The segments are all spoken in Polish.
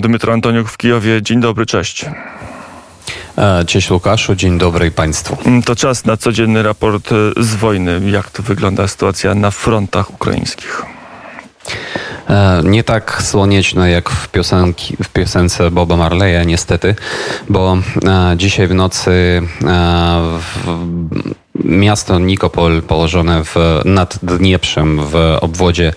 Dmytro Antoniuk w Kijowie. Dzień dobry, cześć. E, cześć Łukaszu, dzień dobry Państwu. Mm, to czas na codzienny raport e, z wojny. Jak to wygląda sytuacja na frontach ukraińskich? E, nie tak słoneczno jak w, piosenki, w piosence Boba Marleya niestety, bo dzisiaj w nocy w, miasto Nikopol położone w, nad Dnieprzem w obwodzie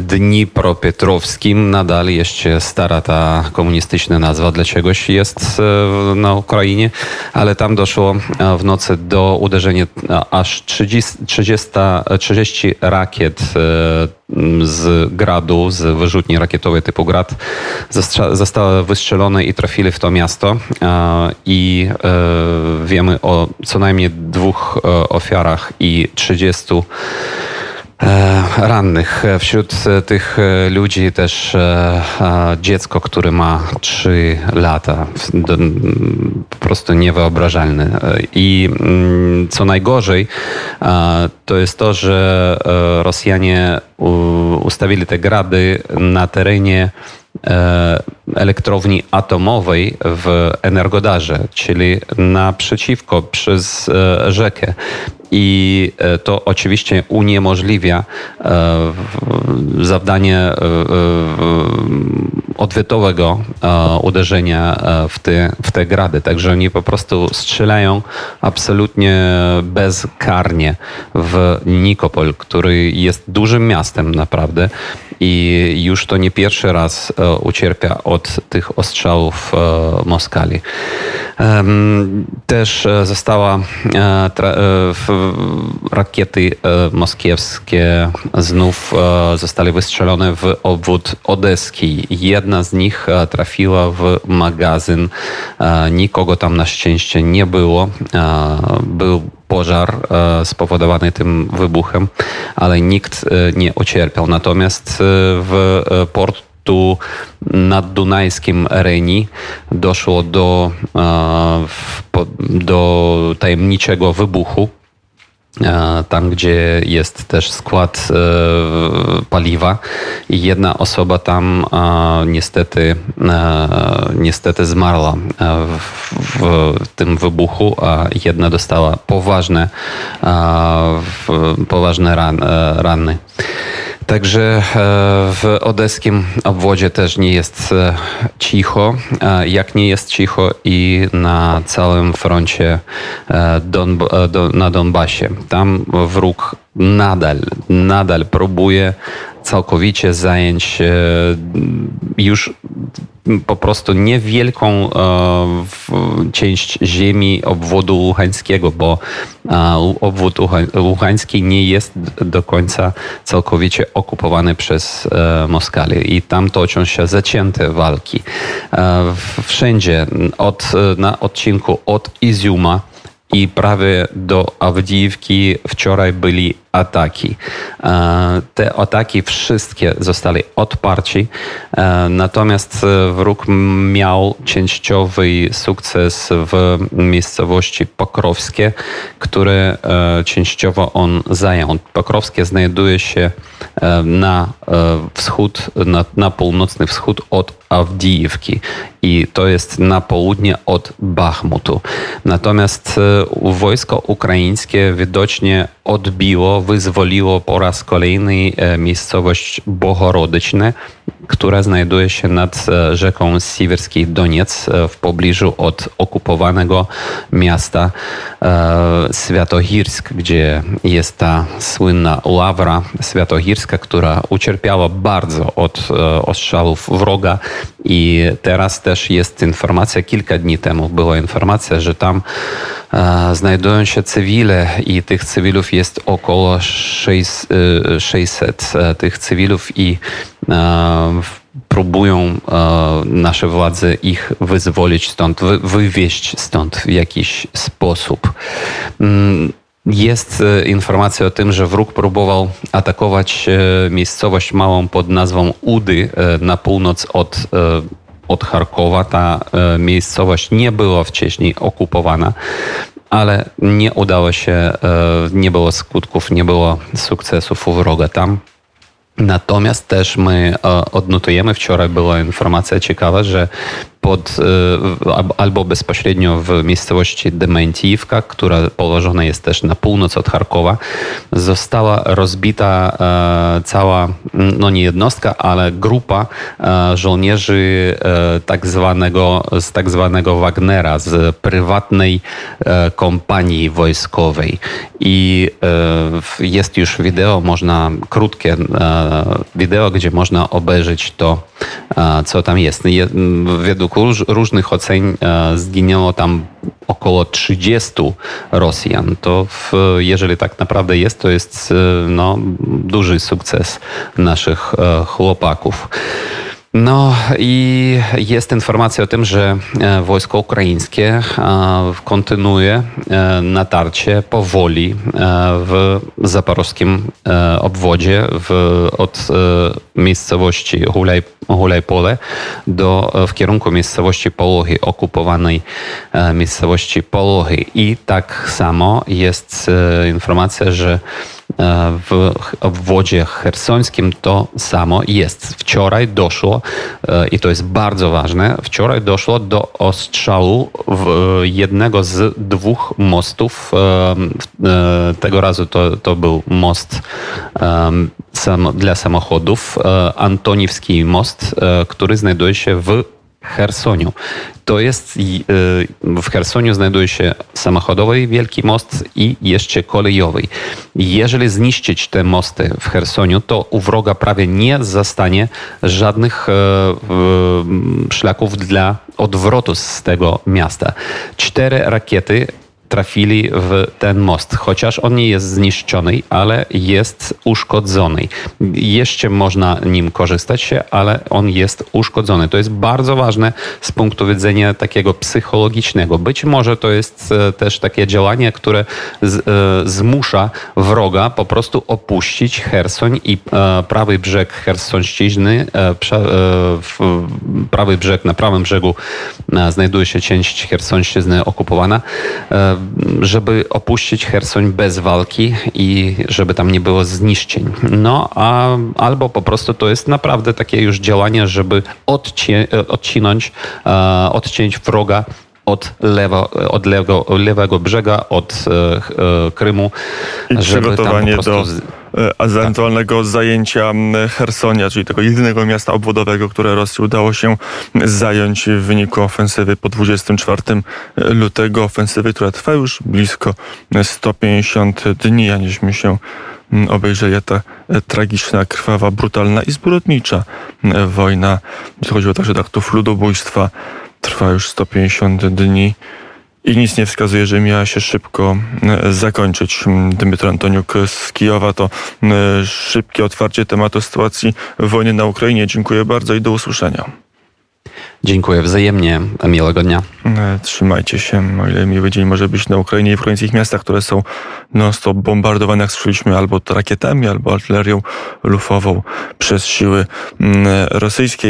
Dnipropietrowskim. Nadal jeszcze stara ta komunistyczna nazwa dla czegoś jest e, na Ukrainie, ale tam doszło e, w nocy do uderzenia aż 30, 30, 30 rakiet z gradu, z wyrzutni rakietowej typu grad zostały wystrzelone i trafili w to miasto i wiemy o co najmniej dwóch e, ofiarach i 30 e, rannych. Wśród tych e, ludzi też dziecko, które ma 3 lata. Po prostu niewyobrażalne. I mm, co najgorzej, to jest to, że Rosjanie ustawili te grady na terenie elektrowni atomowej w Energodarze, czyli naprzeciwko przez e, rzekę. I e, to oczywiście uniemożliwia e, zadanie odwietowego uderzenia w te, w te grady. Także oni po prostu strzelają absolutnie bezkarnie w Nikopol, który jest dużym miastem naprawdę i już to nie pierwszy raz ucierpia od tych ostrzałów Moskali. Też została rakiety moskiewskie znów zostały wystrzelone w obwód odeski. Jedna z nich trafiła w magazyn. Nikogo tam na szczęście nie było. Był pożar spowodowany tym wybuchem, ale nikt nie ucierpiał. Natomiast w port tu nad Dunajskim Reni doszło do, do tajemniczego wybuchu tam, gdzie jest też skład e, paliwa i jedna osoba tam niestety, e, niestety zmarła e, w, tym wybuchu, a jedna dostała poważne, poważne ran, rany. Także e, w odeskim obwodzie też nie jest e, cicho, jak nie jest cicho i na całym froncie e, na Donbasie. Tam wróg nadal, nadal próbuje całkowicie zająć już po prostu niewielką e, część ziemi obwodu Łuchańskiego, bo obwód Łuchański nie jest do końca całkowicie okupowany przez e, Moskalię i tam toczą się zacięte walki. E, wszędzie od, na odcinku od Iziuma i prawie do Awdijiwki wczoraj byli ataki. E, te ataki wszystkie zostały odparci, e, natomiast wróg miał częściowy sukces w miejscowości Pokrowskie, które e, częściowo on zajął. Pokrowskie znajduje się na wschód, na, na północny wschód od Awdijewki i to jest na południe od Bachmutu. Natomiast wojsko ukraińskie widocznie odbiło, wyzwoliło po raz kolejny e, miejscowość Bohorodyczne, która znajduje się nad e, rzeką Siwerski Doniec e, w pobliżu od okupowanego miasta Świętochirsk, gdzie jest ta słynna ławra świętochirska, która ucierpiała bardzo od ostrzałów wroga. I teraz też jest informacja, kilka dni temu była informacja, że tam znajdują się cywile i tych cywilów jest około 600 e, tych cywilów i e, próbują e, nasze władze ich wyzwolić stąd, wywieźć stąd w jakiś sposób. Mm, jest informacja o tym, że wróg próbował atakować miejscowość małą pod nazwą Udy na północ od od Charkowa. Ta miejscowość nie była wcześniej okupowana ale nie udało się, e, nie było skutków, nie było sukcesów u wroga tam. Natomiast też my odnotujemy, wczoraj była informacja ciekawa, że pod, albo bezpośrednio w miejscowości Dementiivka, która położona jest też na północ od Charkowa, została rozbita cała, no nie jednostka, ale grupa żołnierzy tak zwanego, z tak zwanego Wagnera, z prywatnej kompanii wojskowej. I jest już wideo, można krótkie wideo, gdzie można obejrzeć to, co tam jest. Według różnych ocen zginęło tam około 30 Rosjan. To w, jeżeli tak naprawdę jest, to jest no, duży sukces naszych chłopaków. No i jest informacja o tym, że wojsko ukraińskie kontynuuje natarcie powoli w zaporowskim obwodzie w, od miejscowości Hulaj, Hulajpole do, w kierunku miejscowości Polochy, okupowanej miejscowości Polochy. I tak samo jest informacja, że w obwodzie chersońskim to samo jest. Wczoraj doszło, i to jest bardzo ważne, wczoraj doszło do ostrzału jednego z dwóch mostów. Tego razu to, to był most dla samochodów, Antoniwski most, który znajduje się w Chersoniu. To jest w Chersoniu znajduje się samochodowy wielki most i jeszcze kolejowy. Jeżeli zniszczyć te mosty w Chersoniu, to u wroga prawie nie zostanie żadnych szlaków dla odwrotu z tego miasta. Cztery rakiety trafili w ten most. Chociaż on nie jest zniszczony, ale jest uszkodzony. Jeszcze można nim korzystać, ale on jest uszkodzony. To jest bardzo ważne z punktu widzenia takiego psychologicznego. Być może to jest e, też takie działanie, które z, e, zmusza wroga po prostu opuścić Hersoń i e, prawy brzeg Hersońszczyzny, prawy brzeg, na prawym brzegu znajduje się część Hersońszczyzny okupowana żeby opuścić Hersoń bez walki i żeby tam nie było zniszczeń. No, a albo po prostu to jest naprawdę takie już działanie, żeby odci odcinąć, e, odciąć wroga od, lewo, od lewo, lewego brzega, od e, Krymu, I żeby tam po prostu... do. Ewentualnego tak. zajęcia Hersonia, czyli tego jedynego miasta obwodowego, które Rosji udało się zająć w wyniku ofensywy po 24 lutego. Ofensywy, która trwa już blisko 150 dni, aniśmy się obejrzeli ta tragiczna, krwawa, brutalna i zbrodnicza wojna. Chodziło także do aktów ludobójstwa. Trwa już 150 dni i nic nie wskazuje, że miała się szybko e, zakończyć. Dmytro Antoniuk z Kijowa to e, szybkie otwarcie tematu sytuacji wojny na Ukrainie. Dziękuję bardzo i do usłyszenia. Dziękuję wzajemnie. Miłego dnia. E, trzymajcie się. O ile miły dzień może być na Ukrainie i w ukraińskich miastach, które są non-stop bombardowane, jak słyszeliśmy, albo rakietami, albo artylerią lufową przez siły rosyjskie.